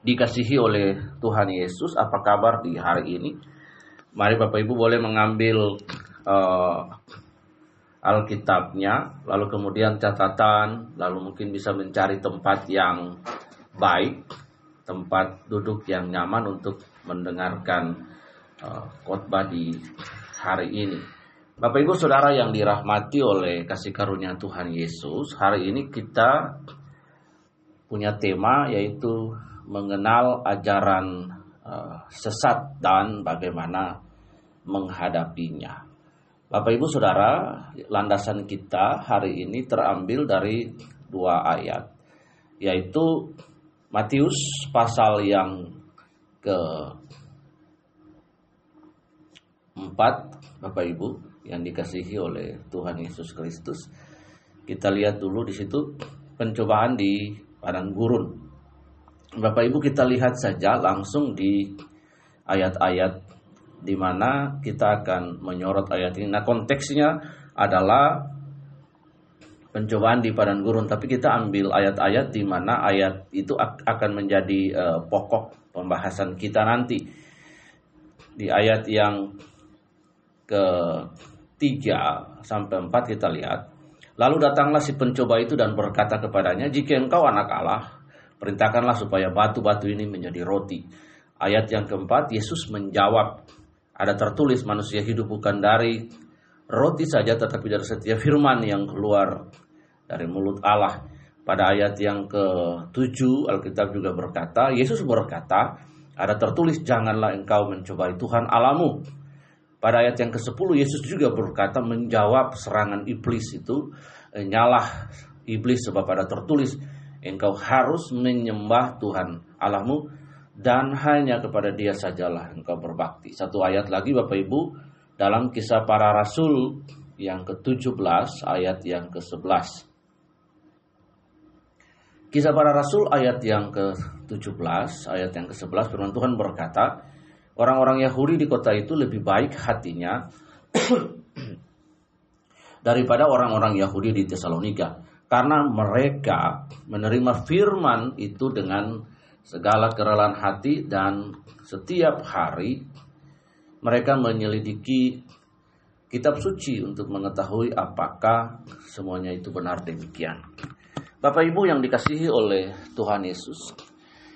dikasihi oleh Tuhan Yesus, apa kabar di hari ini? Mari Bapak Ibu boleh mengambil uh, Alkitabnya, lalu kemudian catatan, lalu mungkin bisa mencari tempat yang baik, tempat duduk yang nyaman untuk mendengarkan uh, khotbah di hari ini. Bapak Ibu Saudara yang dirahmati oleh kasih karunia Tuhan Yesus, hari ini kita punya tema yaitu mengenal ajaran uh, sesat dan bagaimana menghadapinya. Bapak Ibu Saudara, landasan kita hari ini terambil dari dua ayat, yaitu Matius pasal yang ke 4 Bapak Ibu yang dikasihi oleh Tuhan Yesus Kristus. Kita lihat dulu di situ pencobaan di padang gurun. Bapak Ibu kita lihat saja langsung di ayat-ayat di mana kita akan menyorot ayat ini. Nah konteksnya adalah pencobaan di padang gurun, tapi kita ambil ayat-ayat di mana ayat itu akan menjadi uh, pokok pembahasan kita nanti. Di ayat yang ketiga sampai empat kita lihat. Lalu datanglah si pencoba itu dan berkata kepadanya, jika engkau anak Allah, Perintahkanlah supaya batu-batu ini menjadi roti. Ayat yang keempat, Yesus menjawab, ada tertulis manusia hidup bukan dari roti saja tetapi dari setiap firman yang keluar dari mulut Allah. Pada ayat yang ke-7 Alkitab juga berkata, Yesus berkata, ada tertulis janganlah engkau mencobai Tuhan alamu. Pada ayat yang ke-10 Yesus juga berkata menjawab serangan iblis itu, nyalah iblis sebab ada tertulis engkau harus menyembah Tuhan Allahmu dan hanya kepada dia sajalah engkau berbakti. Satu ayat lagi Bapak Ibu dalam kisah para rasul yang ke-17 ayat yang ke-11. Kisah para rasul ayat yang ke-17 ayat yang ke-11 firman Tuhan berkata, orang-orang Yahudi di kota itu lebih baik hatinya daripada orang-orang Yahudi di Tesalonika karena mereka menerima firman itu dengan segala kerelaan hati dan setiap hari mereka menyelidiki kitab suci untuk mengetahui apakah semuanya itu benar demikian. Bapak Ibu yang dikasihi oleh Tuhan Yesus,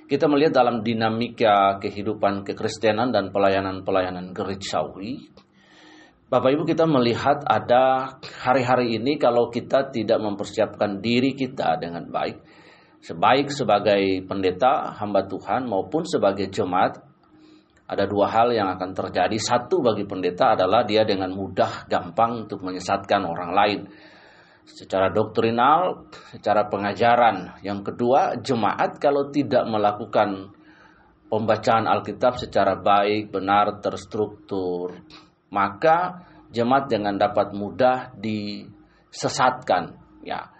kita melihat dalam dinamika kehidupan kekristenan dan pelayanan-pelayanan gerejawi, Bapak Ibu kita melihat ada hari-hari ini kalau kita tidak mempersiapkan diri kita dengan baik, sebaik sebagai pendeta hamba Tuhan maupun sebagai jemaat, ada dua hal yang akan terjadi. Satu bagi pendeta adalah dia dengan mudah gampang untuk menyesatkan orang lain secara doktrinal, secara pengajaran. Yang kedua, jemaat kalau tidak melakukan pembacaan Alkitab secara baik, benar, terstruktur, maka jemaat dengan dapat mudah disesatkan ya.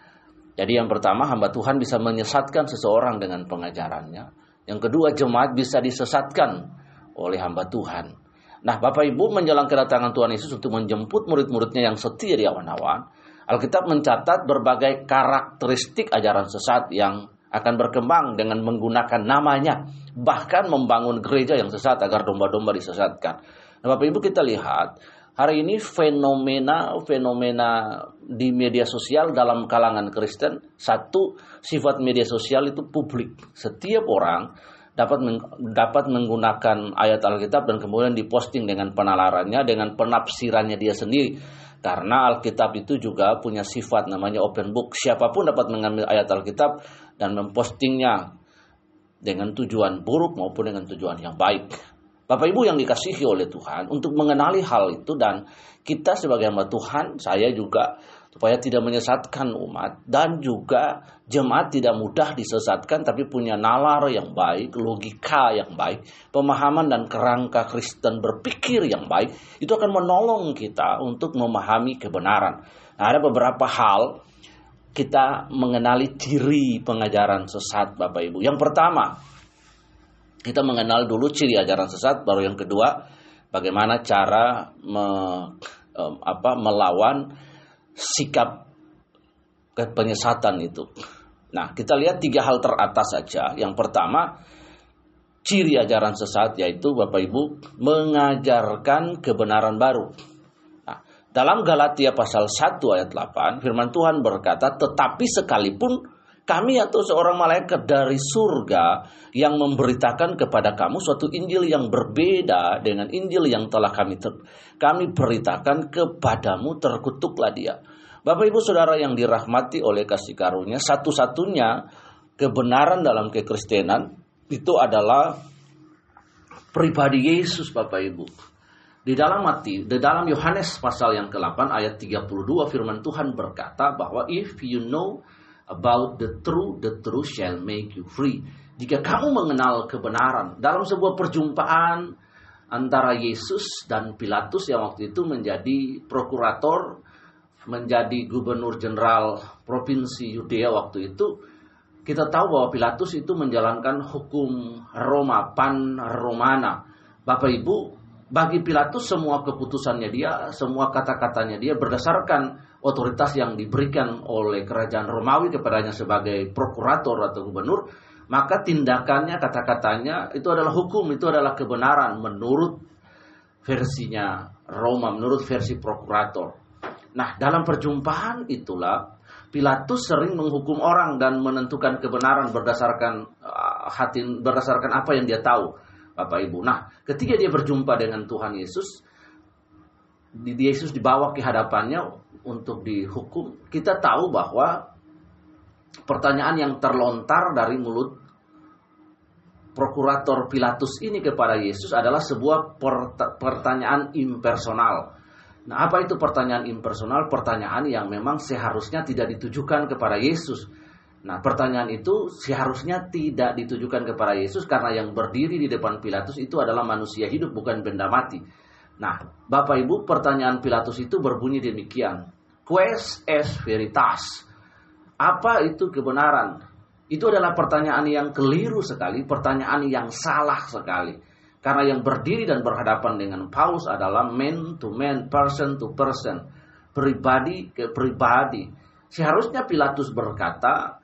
Jadi yang pertama hamba Tuhan bisa menyesatkan seseorang dengan pengajarannya. Yang kedua jemaat bisa disesatkan oleh hamba Tuhan. Nah Bapak Ibu menjelang kedatangan Tuhan Yesus untuk menjemput murid-muridnya yang setia di awan-awan Alkitab mencatat berbagai karakteristik ajaran sesat yang akan berkembang dengan menggunakan namanya bahkan membangun gereja yang sesat agar domba-domba disesatkan Nah, Bapak Ibu kita lihat hari ini fenomena fenomena di media sosial dalam kalangan Kristen satu sifat media sosial itu publik. Setiap orang dapat dapat menggunakan ayat Alkitab dan kemudian diposting dengan penalarannya dengan penafsirannya dia sendiri. Karena Alkitab itu juga punya sifat namanya open book. Siapa pun dapat mengambil ayat Alkitab dan mempostingnya dengan tujuan buruk maupun dengan tujuan yang baik. Bapak Ibu yang dikasihi oleh Tuhan untuk mengenali hal itu dan kita sebagai hamba Tuhan, saya juga supaya tidak menyesatkan umat dan juga jemaat tidak mudah disesatkan tapi punya nalar yang baik, logika yang baik, pemahaman dan kerangka Kristen berpikir yang baik, itu akan menolong kita untuk memahami kebenaran. Nah, ada beberapa hal kita mengenali ciri pengajaran sesat Bapak Ibu. Yang pertama, kita mengenal dulu ciri ajaran sesat, baru yang kedua bagaimana cara me, um, apa, melawan sikap penyesatan itu. Nah, kita lihat tiga hal teratas saja. Yang pertama, ciri ajaran sesat yaitu Bapak Ibu mengajarkan kebenaran baru. Nah, dalam Galatia pasal 1 ayat 8 firman Tuhan berkata, "Tetapi sekalipun kami atau seorang malaikat dari surga yang memberitakan kepada kamu suatu Injil yang berbeda dengan Injil yang telah kami ter- kami beritakan kepadamu terkutuklah dia. Bapak Ibu Saudara yang dirahmati oleh kasih karunia, satu-satunya kebenaran dalam kekristenan itu adalah pribadi Yesus Bapak Ibu. Di dalam mati, di dalam Yohanes pasal yang ke-8 ayat 32 firman Tuhan berkata bahwa if you know about the truth, the truth shall make you free. Jika kamu mengenal kebenaran dalam sebuah perjumpaan antara Yesus dan Pilatus yang waktu itu menjadi prokurator, menjadi gubernur jenderal provinsi Yudea waktu itu, kita tahu bahwa Pilatus itu menjalankan hukum Roma, pan Romana. Bapak Ibu, bagi Pilatus semua keputusannya dia, semua kata-katanya dia berdasarkan otoritas yang diberikan oleh kerajaan Romawi kepadanya sebagai prokurator atau gubernur, maka tindakannya, kata-katanya itu adalah hukum, itu adalah kebenaran menurut versinya Roma, menurut versi prokurator. Nah, dalam perjumpaan itulah Pilatus sering menghukum orang dan menentukan kebenaran berdasarkan uh, hati berdasarkan apa yang dia tahu, Bapak Ibu. Nah, ketika dia berjumpa dengan Tuhan Yesus, Yesus dibawa ke hadapannya untuk dihukum. Kita tahu bahwa pertanyaan yang terlontar dari mulut prokurator Pilatus ini kepada Yesus adalah sebuah pertanyaan impersonal. Nah, apa itu pertanyaan impersonal? Pertanyaan yang memang seharusnya tidak ditujukan kepada Yesus. Nah, pertanyaan itu seharusnya tidak ditujukan kepada Yesus karena yang berdiri di depan Pilatus itu adalah manusia hidup bukan benda mati. Nah, Bapak Ibu, pertanyaan Pilatus itu berbunyi demikian. Quest es veritas. Apa itu kebenaran? Itu adalah pertanyaan yang keliru sekali, pertanyaan yang salah sekali. Karena yang berdiri dan berhadapan dengan Paulus adalah man to man, person to person, pribadi ke pribadi. Seharusnya Pilatus berkata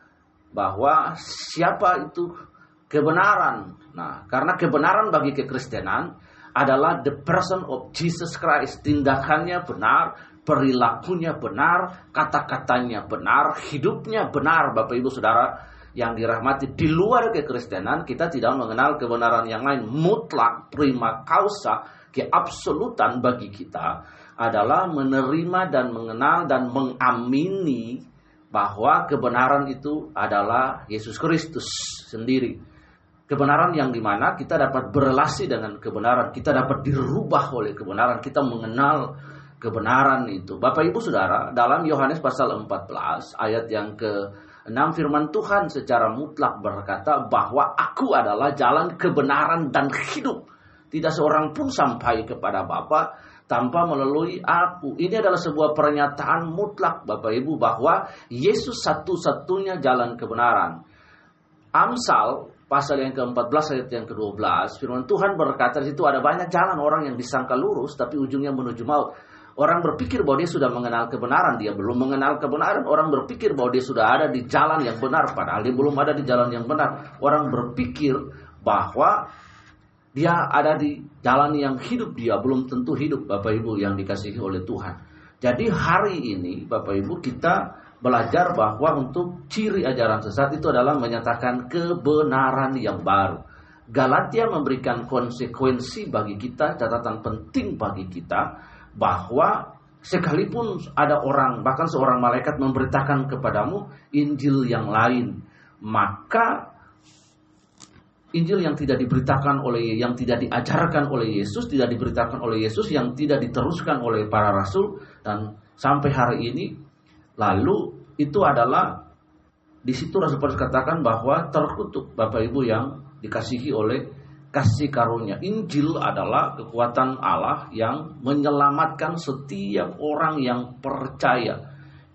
bahwa siapa itu kebenaran. Nah, karena kebenaran bagi kekristenan adalah the person of Jesus Christ. Tindakannya benar, perilakunya benar, kata-katanya benar, hidupnya benar, Bapak Ibu Saudara yang dirahmati di luar kekristenan kita tidak mengenal kebenaran yang lain mutlak prima causa keabsolutan bagi kita adalah menerima dan mengenal dan mengamini bahwa kebenaran itu adalah Yesus Kristus sendiri kebenaran yang di mana kita dapat berelasi dengan kebenaran kita dapat dirubah oleh kebenaran kita mengenal kebenaran itu Bapak Ibu Saudara dalam Yohanes pasal 14 ayat yang ke 6 firman Tuhan secara mutlak berkata bahwa aku adalah jalan kebenaran dan hidup. Tidak seorang pun sampai kepada Bapa tanpa melalui aku. Ini adalah sebuah pernyataan mutlak Bapak Ibu bahwa Yesus satu-satunya jalan kebenaran. Amsal pasal yang ke-14 ayat yang ke-12 firman Tuhan berkata di situ ada banyak jalan orang yang disangka lurus tapi ujungnya menuju maut. Orang berpikir bahwa dia sudah mengenal kebenaran, dia belum mengenal kebenaran. Orang berpikir bahwa dia sudah ada di jalan yang benar, padahal dia belum ada di jalan yang benar. Orang berpikir bahwa dia ada di jalan yang hidup, dia belum tentu hidup, Bapak Ibu yang dikasihi oleh Tuhan. Jadi hari ini, Bapak Ibu, kita belajar bahwa untuk ciri ajaran sesat itu adalah menyatakan kebenaran yang baru. Galatia memberikan konsekuensi bagi kita, catatan penting bagi kita, bahwa sekalipun ada orang bahkan seorang malaikat memberitakan kepadamu Injil yang lain maka Injil yang tidak diberitakan oleh yang tidak diajarkan oleh Yesus tidak diberitakan oleh Yesus yang tidak diteruskan oleh para rasul dan sampai hari ini lalu itu adalah di situ Rasul Paulus katakan bahwa terkutuk Bapak Ibu yang dikasihi oleh kasih karunia. Injil adalah kekuatan Allah yang menyelamatkan setiap orang yang percaya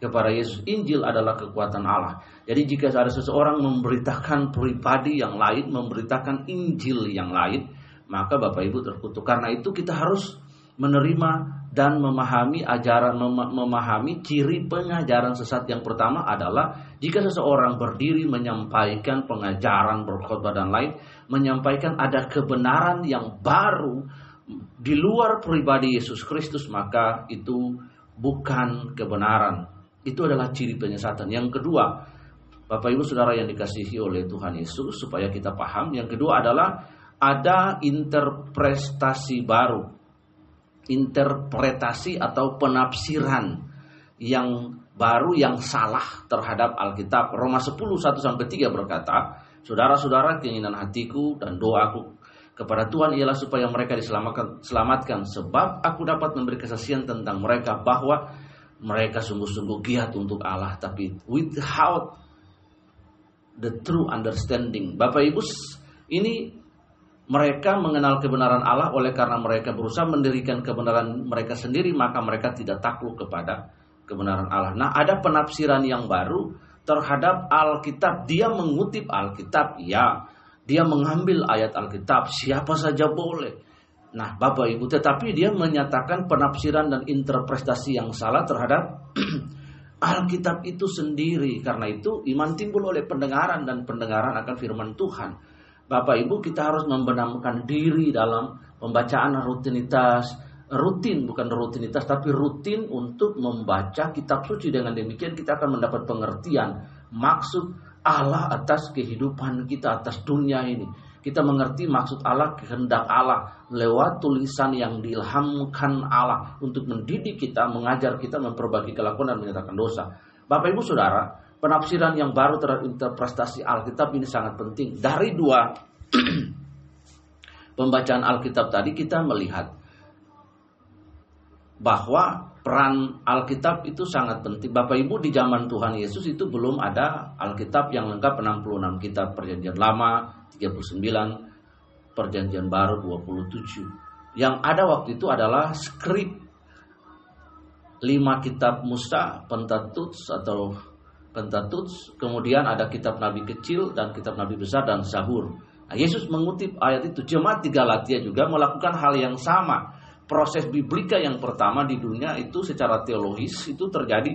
kepada Yesus. Injil adalah kekuatan Allah. Jadi jika ada seseorang memberitakan pribadi yang lain, memberitakan Injil yang lain, maka Bapak Ibu terkutuk. Karena itu kita harus menerima dan memahami ajaran mem memahami ciri pengajaran sesat yang pertama adalah jika seseorang berdiri menyampaikan pengajaran berkhotbah dan lain menyampaikan ada kebenaran yang baru di luar pribadi Yesus Kristus maka itu bukan kebenaran itu adalah ciri penyesatan. Yang kedua Bapak Ibu Saudara yang dikasihi oleh Tuhan Yesus supaya kita paham. Yang kedua adalah ada interpretasi baru. Interpretasi atau penafsiran yang baru yang salah terhadap Alkitab. Roma 10 1 sampai 3 berkata, Saudara-saudara, keinginan hatiku dan doaku kepada Tuhan ialah supaya mereka diselamatkan selamatkan. Sebab aku dapat memberi kesaksian tentang mereka bahwa mereka sungguh-sungguh giat untuk Allah tapi without the true understanding. Bapak Ibu, ini mereka mengenal kebenaran Allah oleh karena mereka berusaha mendirikan kebenaran mereka sendiri maka mereka tidak takluk kepada kebenaran Allah. Nah, ada penafsiran yang baru terhadap Alkitab. Dia mengutip Alkitab, ya. Dia mengambil ayat Alkitab, siapa saja boleh. Nah, Bapak Ibu, tetapi dia menyatakan penafsiran dan interpretasi yang salah terhadap Alkitab itu sendiri. Karena itu iman timbul oleh pendengaran dan pendengaran akan firman Tuhan. Bapak Ibu kita harus membenamkan diri dalam pembacaan rutinitas rutin bukan rutinitas tapi rutin untuk membaca kitab suci dengan demikian kita akan mendapat pengertian maksud Allah atas kehidupan kita atas dunia ini kita mengerti maksud Allah kehendak Allah lewat tulisan yang diilhamkan Allah untuk mendidik kita mengajar kita memperbaiki kelakuan dan menyatakan dosa Bapak Ibu Saudara penafsiran yang baru terhadap interpretasi Alkitab ini sangat penting. Dari dua pembacaan Alkitab tadi kita melihat bahwa peran Alkitab itu sangat penting. Bapak Ibu di zaman Tuhan Yesus itu belum ada Alkitab yang lengkap 66 kitab perjanjian lama, 39 perjanjian baru 27. Yang ada waktu itu adalah skrip lima kitab Musa, Pentateuch atau Pentateuch, kemudian ada kitab nabi kecil dan kitab nabi besar dan Zabur. Nah, Yesus mengutip ayat itu. Jemaat di Galatia juga melakukan hal yang sama. Proses biblika yang pertama di dunia itu secara teologis itu terjadi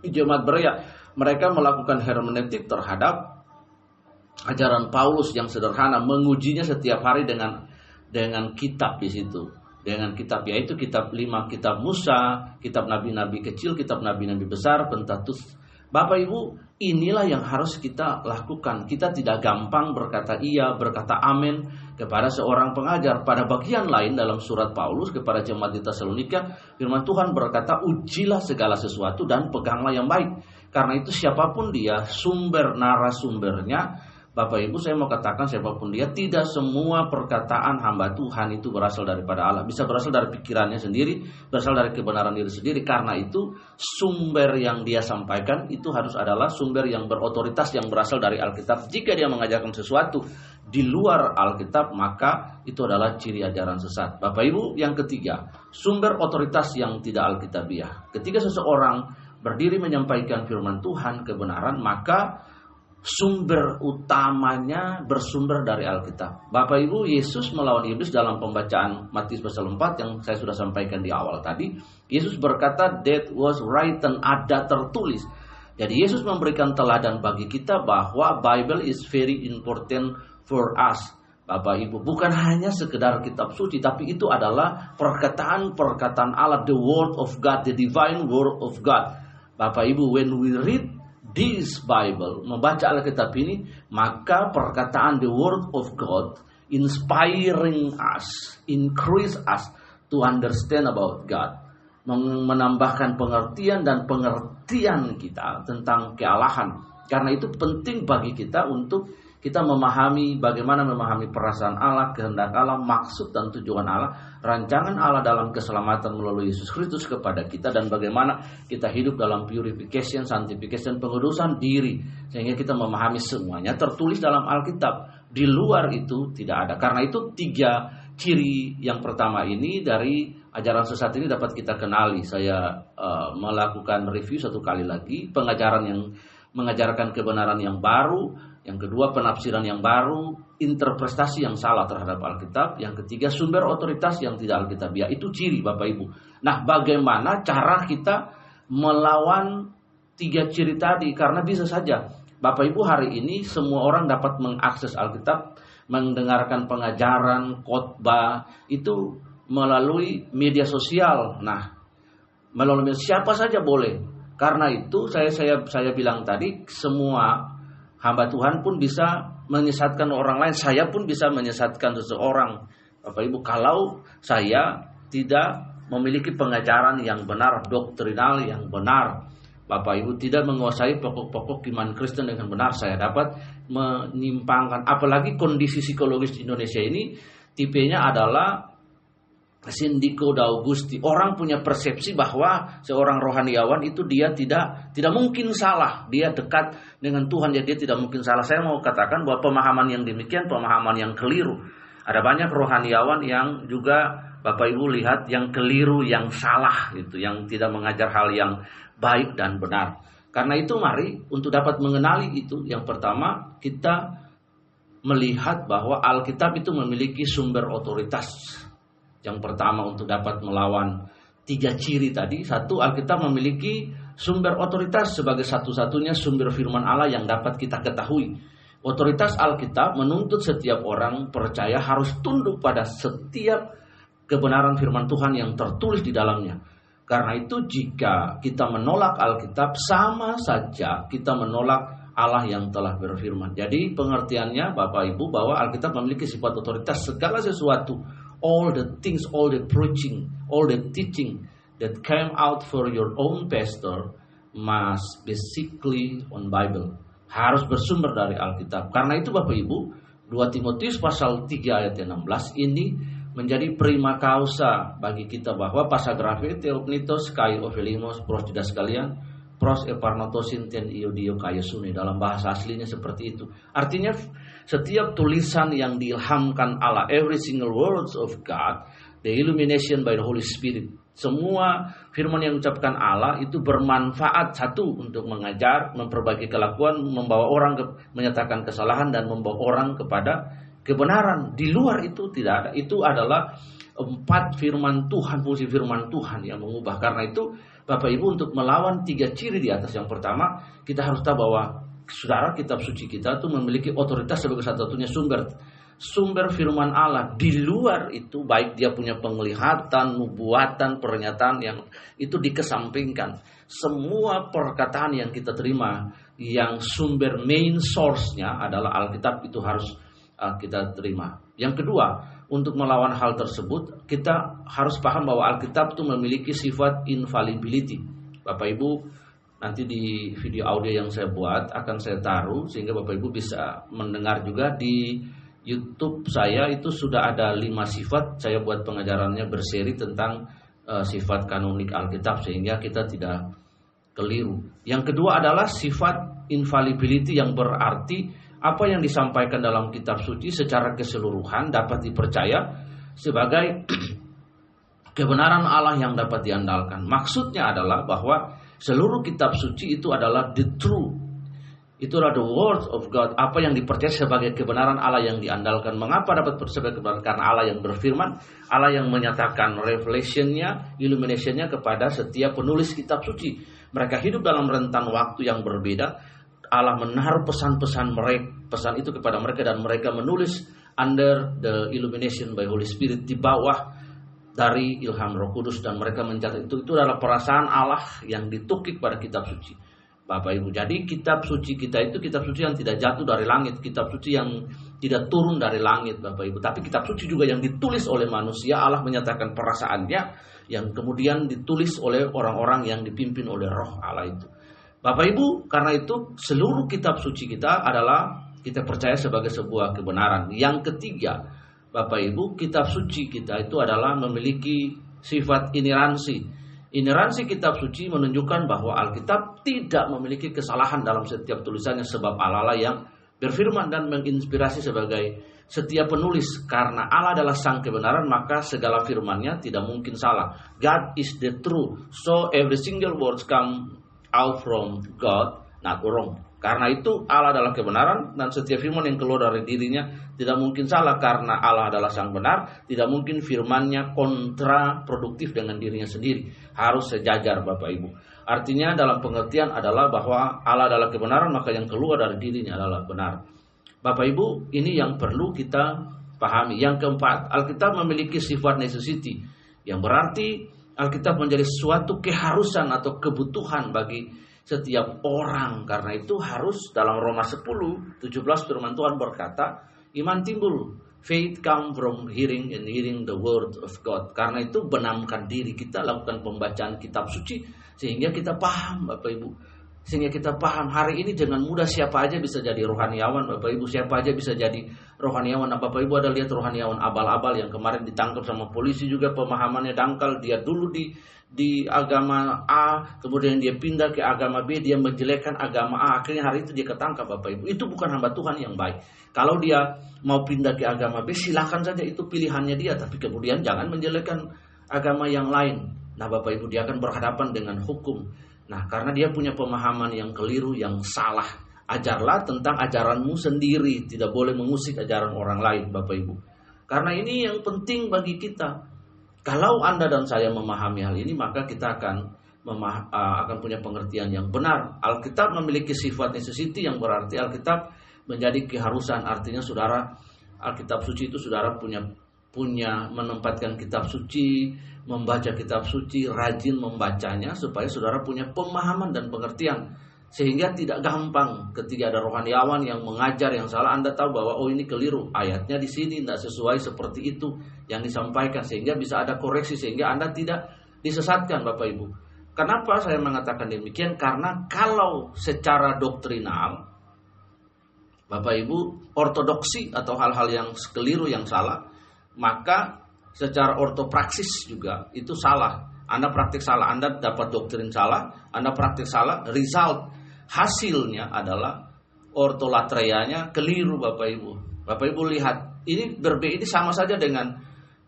di jemaat Berea. Mereka melakukan hermeneutik terhadap ajaran Paulus yang sederhana, mengujinya setiap hari dengan dengan kitab di situ dengan kitab yaitu kitab lima kitab Musa, kitab nabi-nabi kecil, kitab nabi-nabi besar, Pentatus Bapak Ibu, inilah yang harus kita lakukan. Kita tidak gampang berkata iya, berkata amin kepada seorang pengajar. Pada bagian lain dalam surat Paulus kepada jemaat di Tesalonika, firman Tuhan berkata, "Ujilah segala sesuatu dan peganglah yang baik." Karena itu siapa pun dia, sumber narasumbernya Bapak Ibu saya mau katakan siapa pun dia tidak semua perkataan hamba Tuhan itu berasal daripada Allah. Bisa berasal dari pikirannya sendiri, berasal dari kebenaran diri sendiri. Karena itu sumber yang dia sampaikan itu harus adalah sumber yang berotoritas yang berasal dari Alkitab. Jika dia mengajarkan sesuatu di luar Alkitab maka itu adalah ciri ajaran sesat. Bapak Ibu yang ketiga, sumber otoritas yang tidak Alkitabiah. Ketika seseorang berdiri menyampaikan firman Tuhan kebenaran maka sumber utamanya bersumber dari Alkitab. Bapak Ibu, Yesus melawan iblis dalam pembacaan Matius pasal 4 yang saya sudah sampaikan di awal tadi. Yesus berkata, that was written, ada tertulis. Jadi Yesus memberikan teladan bagi kita bahwa Bible is very important for us. Bapak Ibu, bukan hanya sekedar kitab suci, tapi itu adalah perkataan-perkataan Allah, the word of God, the divine word of God. Bapak Ibu, when we read this Bible, membaca Alkitab ini, maka perkataan the word of God inspiring us, increase us to understand about God, menambahkan pengertian dan pengertian kita tentang kealahan. Karena itu penting bagi kita untuk kita memahami bagaimana memahami perasaan Allah, kehendak Allah, maksud dan tujuan Allah, rancangan Allah dalam keselamatan melalui Yesus Kristus kepada kita dan bagaimana kita hidup dalam purification, sanctification, pengudusan diri sehingga kita memahami semuanya tertulis dalam Alkitab. Di luar itu tidak ada. Karena itu tiga ciri yang pertama ini dari ajaran sesat ini dapat kita kenali. Saya uh, melakukan review satu kali lagi pengajaran yang mengajarkan kebenaran yang baru Yang kedua penafsiran yang baru, interpretasi yang salah terhadap Alkitab. Yang ketiga sumber otoritas yang tidak Alkitabiah. Itu ciri Bapak Ibu. Nah bagaimana cara kita melawan tiga ciri tadi? Karena bisa saja Bapak Ibu hari ini semua orang dapat mengakses Alkitab, mendengarkan pengajaran, khotbah itu melalui media sosial. Nah, melalui siapa saja boleh. Karena itu saya saya saya bilang tadi semua hamba Tuhan pun bisa menyesatkan orang lain. Saya pun bisa menyesatkan seseorang. Bapak Ibu, kalau saya tidak memiliki pengajaran yang benar, doktrinal yang benar, Bapak Ibu tidak menguasai pokok-pokok iman Kristen dengan benar, saya dapat menyimpangkan. Apalagi kondisi psikologis Indonesia ini, tipenya adalah Sindiko Daugusti. Orang punya persepsi bahwa seorang rohaniawan itu dia tidak tidak mungkin salah. Dia dekat dengan Tuhan jadi dia tidak mungkin salah. Saya mau katakan bahwa pemahaman yang demikian pemahaman yang keliru. Ada banyak rohaniawan yang juga Bapak Ibu lihat yang keliru, yang salah itu, yang tidak mengajar hal yang baik dan benar. Karena itu mari untuk dapat mengenali itu yang pertama kita melihat bahwa Alkitab itu memiliki sumber otoritas yang pertama untuk dapat melawan tiga ciri tadi, satu Alkitab memiliki sumber otoritas sebagai satu-satunya sumber firman Allah yang dapat kita ketahui. Otoritas Alkitab menuntut setiap orang percaya harus tunduk pada setiap kebenaran firman Tuhan yang tertulis di dalamnya. Karena itu jika kita menolak Alkitab sama saja kita menolak Allah yang telah berfirman. Jadi pengertiannya Bapak Ibu bahwa Alkitab memiliki sifat otoritas segala sesuatu all the things, all the preaching, all the teaching that came out for your own pastor must basically on Bible. Harus bersumber dari Alkitab. Karena itu Bapak Ibu, 2 Timotius pasal 3 ayat 16 ini menjadi prima causa bagi kita bahwa pasagrafe teopnitos kai ovelimos pros tidak sekalian pros eparnotosin ten iodio kayosune dalam bahasa aslinya seperti itu. Artinya setiap tulisan yang diilhamkan Allah, every single words of God, the illumination by the Holy Spirit, semua firman yang diucapkan Allah itu bermanfaat satu untuk mengajar, memperbaiki kelakuan, membawa orang ke, menyatakan kesalahan dan membawa orang kepada kebenaran. Di luar itu tidak ada. Itu adalah empat firman Tuhan, fungsi firman Tuhan yang mengubah. Karena itu Bapak Ibu untuk melawan tiga ciri di atas yang pertama, kita harus tahu bahwa saudara kitab suci kita itu memiliki otoritas sebagai satu-satunya sumber sumber firman Allah di luar itu baik dia punya penglihatan, nubuatan, pernyataan yang itu dikesampingkan. Semua perkataan yang kita terima yang sumber main source-nya adalah Alkitab itu harus uh, kita terima. Yang kedua, untuk melawan hal tersebut kita harus paham bahwa Alkitab itu memiliki sifat infallibility. Bapak Ibu nanti di video audio yang saya buat akan saya taruh sehingga Bapak Ibu bisa mendengar juga di YouTube saya itu sudah ada lima sifat saya buat pengajarannya berseri tentang uh, sifat kanonik Alkitab sehingga kita tidak keliru. Yang kedua adalah sifat infallibility yang berarti apa yang disampaikan dalam kitab suci secara keseluruhan dapat dipercaya sebagai kebenaran Allah yang dapat diandalkan. Maksudnya adalah bahwa Seluruh kitab suci itu adalah the true. Itulah the word of God. Apa yang dipercaya sebagai kebenaran Allah yang diandalkan. Mengapa dapat sebagai kebenaran? Karena Allah yang berfirman. Allah yang menyatakan revelationnya, illuminationnya kepada setiap penulis kitab suci. Mereka hidup dalam rentan waktu yang berbeda. Allah menaruh pesan-pesan mereka, pesan itu kepada mereka dan mereka menulis under the illumination by Holy Spirit di bawah dari ilham Roh Kudus dan mereka mencatat itu itu adalah perasaan Allah yang ditukik pada kitab suci. Bapak Ibu, jadi kitab suci kita itu kitab suci yang tidak jatuh dari langit, kitab suci yang tidak turun dari langit, Bapak Ibu. Tapi kitab suci juga yang ditulis oleh manusia, Allah menyatakan perasaannya yang kemudian ditulis oleh orang-orang yang dipimpin oleh Roh Allah itu. Bapak Ibu, karena itu seluruh kitab suci kita adalah kita percaya sebagai sebuah kebenaran. Yang ketiga, Bapak Ibu, kitab suci kita itu adalah memiliki sifat ineransi. Ineransi kitab suci menunjukkan bahwa Alkitab tidak memiliki kesalahan dalam setiap tulisannya sebab Allah yang berfirman dan menginspirasi sebagai setiap penulis karena Allah adalah sang kebenaran maka segala firmannya tidak mungkin salah. God is the truth. So every single word come out from God not wrong. Karena itu Allah adalah kebenaran dan setiap firman yang keluar dari dirinya tidak mungkin salah karena Allah adalah sang benar, tidak mungkin firmannya kontraproduktif dengan dirinya sendiri. Harus sejajar Bapak Ibu. Artinya dalam pengertian adalah bahwa Allah adalah kebenaran maka yang keluar dari dirinya adalah benar. Bapak Ibu, ini yang perlu kita pahami. Yang keempat, Alkitab memiliki sifat necessity yang berarti Alkitab menjadi suatu keharusan atau kebutuhan bagi setiap orang. Karena itu harus dalam Roma 10, 17 firman Tuhan berkata, iman timbul. Faith come from hearing and hearing the word of God. Karena itu benamkan diri kita lakukan pembacaan kitab suci sehingga kita paham Bapak Ibu sehingga kita paham hari ini dengan mudah siapa aja bisa jadi rohaniawan Bapak Ibu. Siapa aja bisa jadi rohaniawan nah, Bapak Ibu ada lihat rohaniawan abal-abal yang kemarin ditangkap sama polisi juga pemahamannya dangkal. Dia dulu di di agama A kemudian dia pindah ke agama B dia menjelekkan agama A. Akhirnya hari itu dia ketangkap Bapak Ibu. Itu bukan hamba Tuhan yang baik. Kalau dia mau pindah ke agama B silahkan saja. Itu pilihannya dia. Tapi kemudian jangan menjelekkan agama yang lain. Nah Bapak Ibu dia akan berhadapan dengan hukum Nah, karena dia punya pemahaman yang keliru, yang salah. Ajarlah tentang ajaranmu sendiri, tidak boleh mengusik ajaran orang lain, Bapak Ibu. Karena ini yang penting bagi kita. Kalau Anda dan saya memahami hal ini, maka kita akan memah akan punya pengertian yang benar. Alkitab memiliki sifat necessity yang berarti Alkitab menjadi keharusan. Artinya saudara, Alkitab suci itu saudara punya punya menempatkan kitab suci, membaca kitab suci, rajin membacanya supaya saudara punya pemahaman dan pengertian sehingga tidak gampang ketika ada rohaniawan yang mengajar yang salah Anda tahu bahwa oh ini keliru ayatnya di sini tidak sesuai seperti itu yang disampaikan sehingga bisa ada koreksi sehingga Anda tidak disesatkan Bapak Ibu. Kenapa saya mengatakan demikian? Karena kalau secara doktrinal Bapak Ibu ortodoksi atau hal-hal yang keliru yang salah maka secara ortopraksis juga itu salah. Anda praktik salah, Anda dapat doktrin salah, Anda praktik salah, result hasilnya adalah ortolatreanya keliru Bapak Ibu. Bapak Ibu lihat, ini berbeda ini sama saja dengan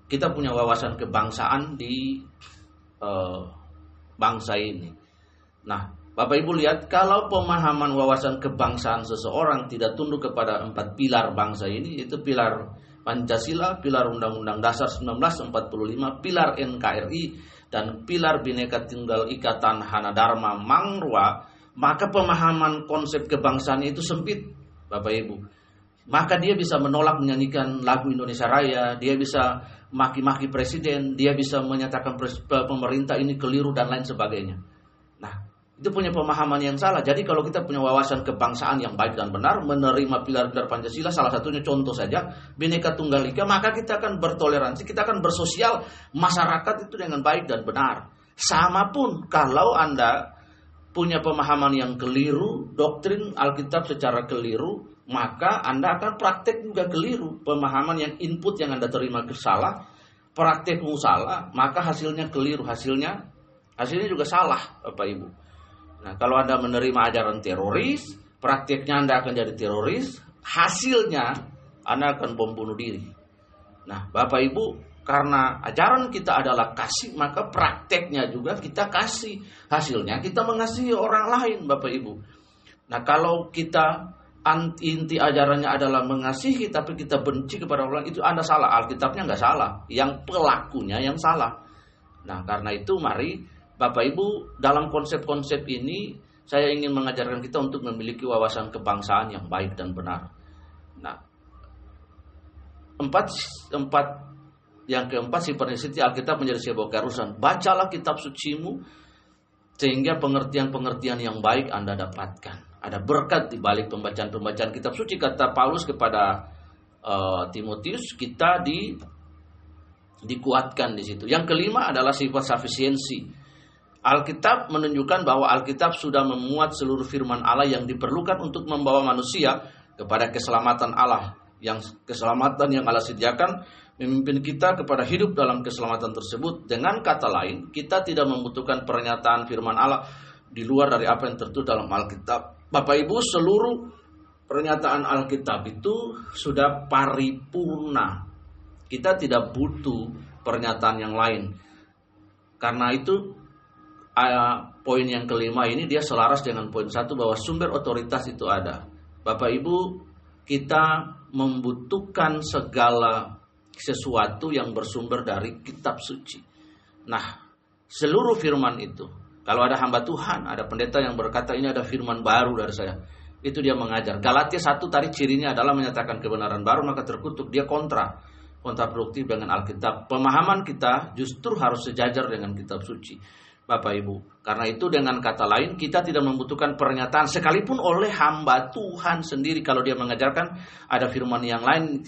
kita punya wawasan kebangsaan di uh, bangsa ini. Nah, Bapak Ibu lihat kalau pemahaman wawasan kebangsaan seseorang tidak tunduk kepada empat pilar bangsa ini, itu pilar Pancasila, pilar Undang-Undang Dasar 1945, pilar NKRI, dan pilar Bhinneka Tunggal Ika Tanah Dharma Mangrua, maka pemahaman konsep kebangsaan itu sempit, Bapak Ibu. Maka dia bisa menolak menyanyikan lagu Indonesia Raya, dia bisa maki-maki presiden, dia bisa menyatakan pemerintah ini keliru dan lain sebagainya. Itu punya pemahaman yang salah. Jadi kalau kita punya wawasan kebangsaan yang baik dan benar, menerima pilar-pilar Pancasila, salah satunya contoh saja, Bhinneka Tunggal Ika, maka kita akan bertoleransi, kita akan bersosial masyarakat itu dengan baik dan benar. Sama pun kalau Anda punya pemahaman yang keliru, doktrin Alkitab secara keliru, maka Anda akan praktek juga keliru. Pemahaman yang input yang Anda terima salah, praktekmu salah, maka hasilnya keliru, hasilnya hasilnya juga salah, Bapak Ibu. Nah, kalau Anda menerima ajaran teroris, praktiknya Anda akan jadi teroris, hasilnya Anda akan bom bunuh diri. Nah, Bapak Ibu, karena ajaran kita adalah kasih, maka prakteknya juga kita kasih. Hasilnya kita mengasihi orang lain, Bapak Ibu. Nah, kalau kita inti ajarannya adalah mengasihi tapi kita benci kepada orang itu Anda salah. Alkitabnya nggak salah, yang pelakunya yang salah. Nah, karena itu mari Bapak Ibu, dalam konsep-konsep ini saya ingin mengajarkan kita untuk memiliki wawasan kebangsaan yang baik dan benar. Nah, empat, empat yang keempat si prinsip Alkitab menjadi sebuah keharusan. Bacalah kitab sucimu sehingga pengertian-pengertian yang baik Anda dapatkan. Ada berkat di balik pembacaan-pembacaan kitab suci kata Paulus kepada uh, Timotius kita di dikuatkan di situ. Yang kelima adalah sifat sufficiency Alkitab menunjukkan bahwa Alkitab sudah memuat seluruh firman Allah yang diperlukan untuk membawa manusia kepada keselamatan Allah. Yang keselamatan yang Allah sediakan memimpin kita kepada hidup dalam keselamatan tersebut. Dengan kata lain, kita tidak membutuhkan pernyataan firman Allah di luar dari apa yang tertulis dalam Alkitab. Bapak Ibu, seluruh pernyataan Alkitab itu sudah paripurna. Kita tidak butuh pernyataan yang lain. Karena itu poin yang kelima ini dia selaras dengan poin satu bahwa sumber otoritas itu ada. Bapak Ibu, kita membutuhkan segala sesuatu yang bersumber dari kitab suci. Nah, seluruh firman itu, kalau ada hamba Tuhan, ada pendeta yang berkata ini ada firman baru dari saya, itu dia mengajar. Galatia satu tadi cirinya adalah menyatakan kebenaran baru, maka terkutuk dia kontra kontraproduktif dengan Alkitab. Pemahaman kita justru harus sejajar dengan kitab suci. Bapak Ibu. Karena itu dengan kata lain kita tidak membutuhkan pernyataan sekalipun oleh hamba Tuhan sendiri kalau dia mengajarkan ada firman yang lain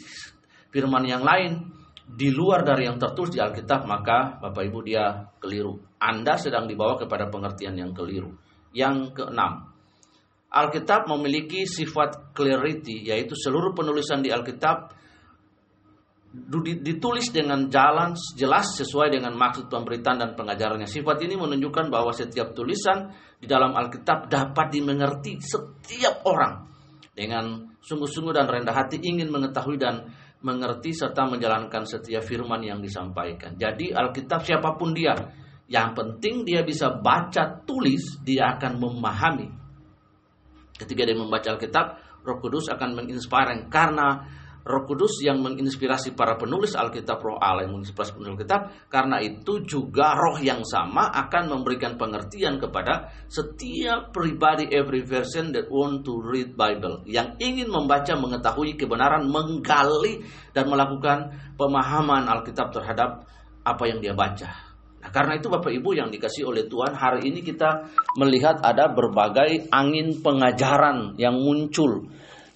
firman yang lain di luar dari yang tertulis di Alkitab maka Bapak Ibu dia keliru. Anda sedang dibawa kepada pengertian yang keliru. Yang keenam, Alkitab memiliki sifat clarity yaitu seluruh penulisan di Alkitab ditulis dengan jalan jelas sesuai dengan maksud pemberitaan dan pengajarannya. Sifat ini menunjukkan bahwa setiap tulisan di dalam Alkitab dapat dimengerti setiap orang dengan sungguh-sungguh dan rendah hati ingin mengetahui dan mengerti serta menjalankan setiap firman yang disampaikan. Jadi Alkitab siapa pun dia, yang penting dia bisa baca tulis, dia akan memahami. Ketika dia membaca Alkitab, Roh Kudus akan menginspirasi karena Roh Kudus yang menginspirasi para penulis Alkitab, Roh Allah yang menginspirasi penulis Alkitab, karena itu juga Roh yang sama akan memberikan pengertian kepada setiap pribadi every person that want to read Bible yang ingin membaca, mengetahui kebenaran, menggali dan melakukan pemahaman Alkitab terhadap apa yang dia baca. Nah, karena itu Bapak Ibu yang dikasih oleh Tuhan, hari ini kita melihat ada berbagai angin pengajaran yang muncul.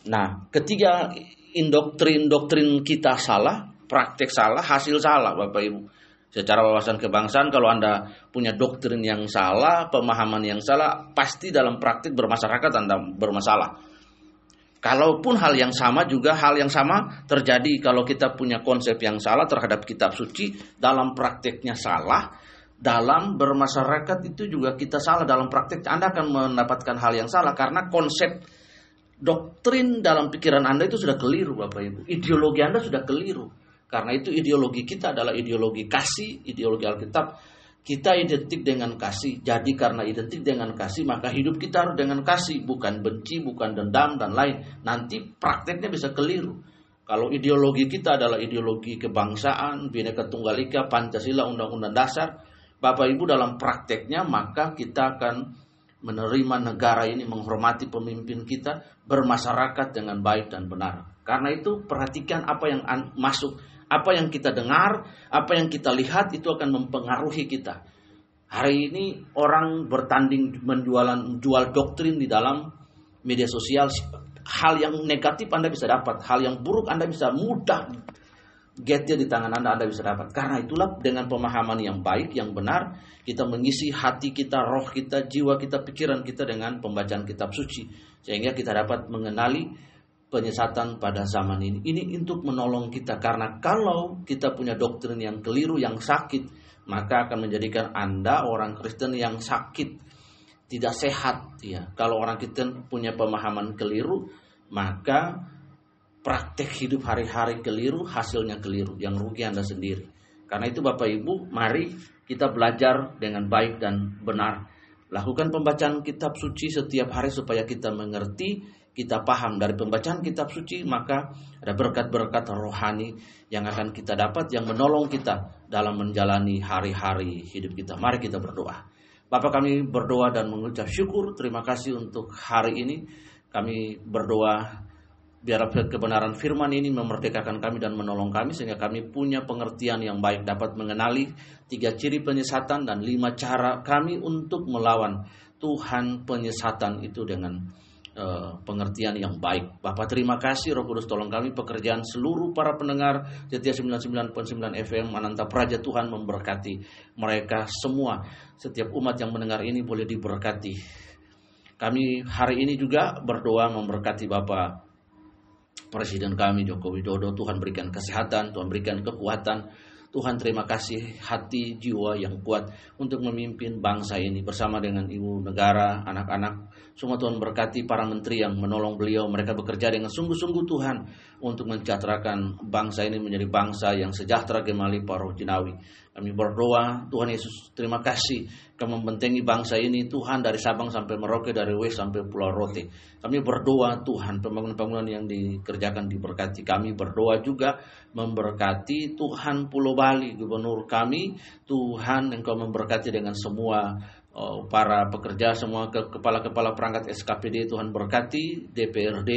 Nah, ketika indoktrin-doktrin kita salah, praktek salah, hasil salah Bapak Ibu. Secara wawasan kebangsaan kalau Anda punya doktrin yang salah, pemahaman yang salah, pasti dalam praktik bermasyarakat Anda bermasalah. Kalaupun hal yang sama juga hal yang sama terjadi kalau kita punya konsep yang salah terhadap kitab suci dalam prakteknya salah, dalam bermasyarakat itu juga kita salah dalam praktek Anda akan mendapatkan hal yang salah karena konsep doktrin dalam pikiran Anda itu sudah keliru Bapak Ibu. Ideologi Anda sudah keliru. Karena itu ideologi kita adalah ideologi kasih, ideologi Alkitab. Kita identik dengan kasih. Jadi karena identik dengan kasih, maka hidup kita harus dengan kasih, bukan benci, bukan dendam dan lain. Nanti prakteknya bisa keliru. Kalau ideologi kita adalah ideologi kebangsaan, Bhinneka Tunggal Ika, Pancasila, Undang-Undang Dasar, Bapak Ibu dalam prakteknya maka kita akan menerima negara ini, menghormati pemimpin kita, bermasyarakat dengan baik dan benar. Karena itu perhatikan apa yang masuk, apa yang kita dengar, apa yang kita lihat itu akan mempengaruhi kita. Hari ini orang bertanding menjualan jual doktrin di dalam media sosial. Hal yang negatif Anda bisa dapat, hal yang buruk Anda bisa mudah getnya di tangan Anda, Anda bisa dapat. Karena itulah dengan pemahaman yang baik, yang benar, kita mengisi hati kita, roh kita, jiwa kita, pikiran kita dengan pembacaan kitab suci. Sehingga kita dapat mengenali penyesatan pada zaman ini. Ini untuk menolong kita. Karena kalau kita punya doktrin yang keliru, yang sakit, maka akan menjadikan Anda orang Kristen yang sakit, tidak sehat. Ya, Kalau orang Kristen punya pemahaman keliru, maka praktek hidup hari-hari keliru, hasilnya keliru, yang rugi Anda sendiri. Karena itu Bapak Ibu, mari kita belajar dengan baik dan benar. Lakukan pembacaan kitab suci setiap hari supaya kita mengerti, kita paham dari pembacaan kitab suci, maka ada berkat-berkat rohani yang akan kita dapat yang menolong kita dalam menjalani hari-hari hidup kita. Mari kita berdoa. Bapak kami berdoa dan mengucap syukur, terima kasih untuk hari ini. Kami berdoa Biar kebenaran firman ini memerdekakan kami dan menolong kami sehingga kami punya pengertian yang baik dapat mengenali tiga ciri penyesatan dan lima cara kami untuk melawan Tuhan penyesatan itu dengan uh, pengertian yang baik. Bapak terima kasih Roh Kudus tolong kami pekerjaan seluruh para pendengar Setia 99.9 FM Ananta Praja Tuhan memberkati mereka semua. Setiap umat yang mendengar ini boleh diberkati. Kami hari ini juga berdoa memberkati Bapak Presiden kami Joko Widodo. Tuhan berikan kesehatan, Tuhan berikan kekuatan. Tuhan terima kasih hati jiwa yang kuat untuk memimpin bangsa ini bersama dengan ibu negara, anak-anak. Semua Tuhan berkati para menteri yang menolong beliau. Mereka bekerja dengan sungguh-sungguh Tuhan untuk mencecatrakan bangsa ini menjadi bangsa yang sejahtera gemali paroh jinawi. Kami berdoa, Tuhan Yesus, terima kasih kau membentengi bangsa ini, Tuhan dari Sabang sampai Merauke, dari West sampai Pulau Rote. Kami berdoa, Tuhan, pembangunan-pembangunan yang dikerjakan diberkati. Kami berdoa juga memberkati Tuhan Pulau Bali, Gubernur kami, Tuhan Engkau memberkati dengan semua para pekerja semua ke kepala-kepala perangkat SKPD Tuhan berkati DPRD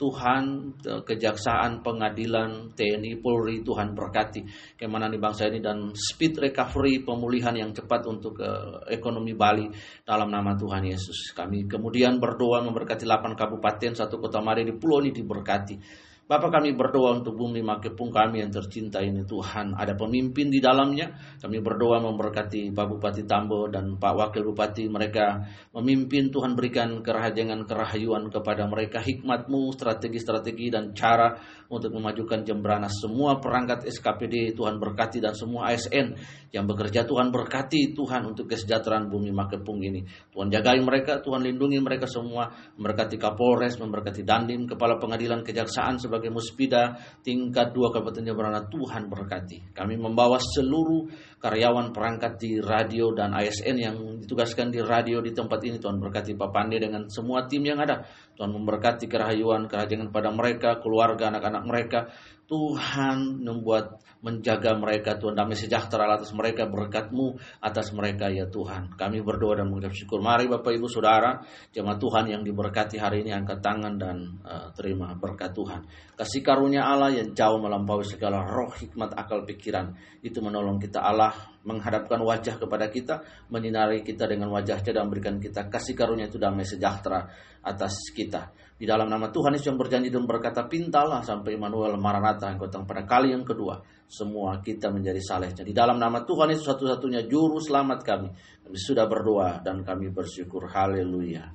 Tuhan kejaksaan pengadilan TNI Polri Tuhan berkati. Ke mana di bangsa ini dan speed recovery pemulihan yang cepat untuk uh, ekonomi Bali. Dalam nama Tuhan Yesus kami kemudian berdoa memberkati 8 kabupaten satu kota Mari di pulau ini diberkati Bapak kami berdoa untuk bumi Makepung kami yang tercinta ini Tuhan. Ada pemimpin di dalamnya. Kami berdoa memberkati Pak Bupati Tambo dan Pak Wakil Bupati. Mereka memimpin Tuhan berikan kerahajangan kerahayuan kepada mereka. Hikmatmu, strategi-strategi dan cara untuk memajukan Jembranas. Semua perangkat SKPD Tuhan berkati dan semua ASN yang bekerja Tuhan berkati Tuhan untuk kesejahteraan bumi Makepung ini. Tuhan jagai mereka, Tuhan lindungi mereka semua. Memberkati Kapolres, memberkati Dandim, Kepala Pengadilan Kejaksaan sebagai sebagai muspida tingkat 2 Kabupaten Jemberana Tuhan berkati. Kami membawa seluruh karyawan perangkat di radio dan ASN yang ditugaskan di radio di tempat ini Tuhan berkati Pak Pande dengan semua tim yang ada. Tuhan memberkati kerahayuan, kerajangan pada mereka, keluarga, anak-anak mereka. Tuhan membuat menjaga mereka. Tuhan damai sejahtera atas mereka berkatmu atas mereka ya Tuhan. Kami berdoa dan mengucap syukur. Mari Bapak Ibu Saudara jemaat Tuhan yang diberkati hari ini angkat tangan dan uh, terima berkat Tuhan. Kasih karunia Allah yang jauh melampaui segala roh hikmat akal pikiran. Itu menolong kita Allah menghadapkan wajah kepada kita menyinari kita dengan wajahnya dan memberikan kita kasih karunia itu damai sejahtera atas kita di dalam nama Tuhan Yesus yang berjanji dan berkata pintalah sampai Immanuel Maranatha yang datang pada kali yang kedua semua kita menjadi saleh. Jadi dalam nama Tuhan Yesus satu-satunya juru selamat kami. Kami sudah berdoa dan kami bersyukur. Haleluya.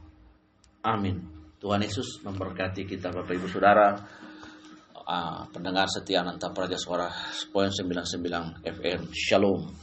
Amin. Tuhan Yesus memberkati kita Bapak Ibu Saudara. Uh, pendengar setia Nanta Praja Suara Poin 99 FM. Shalom.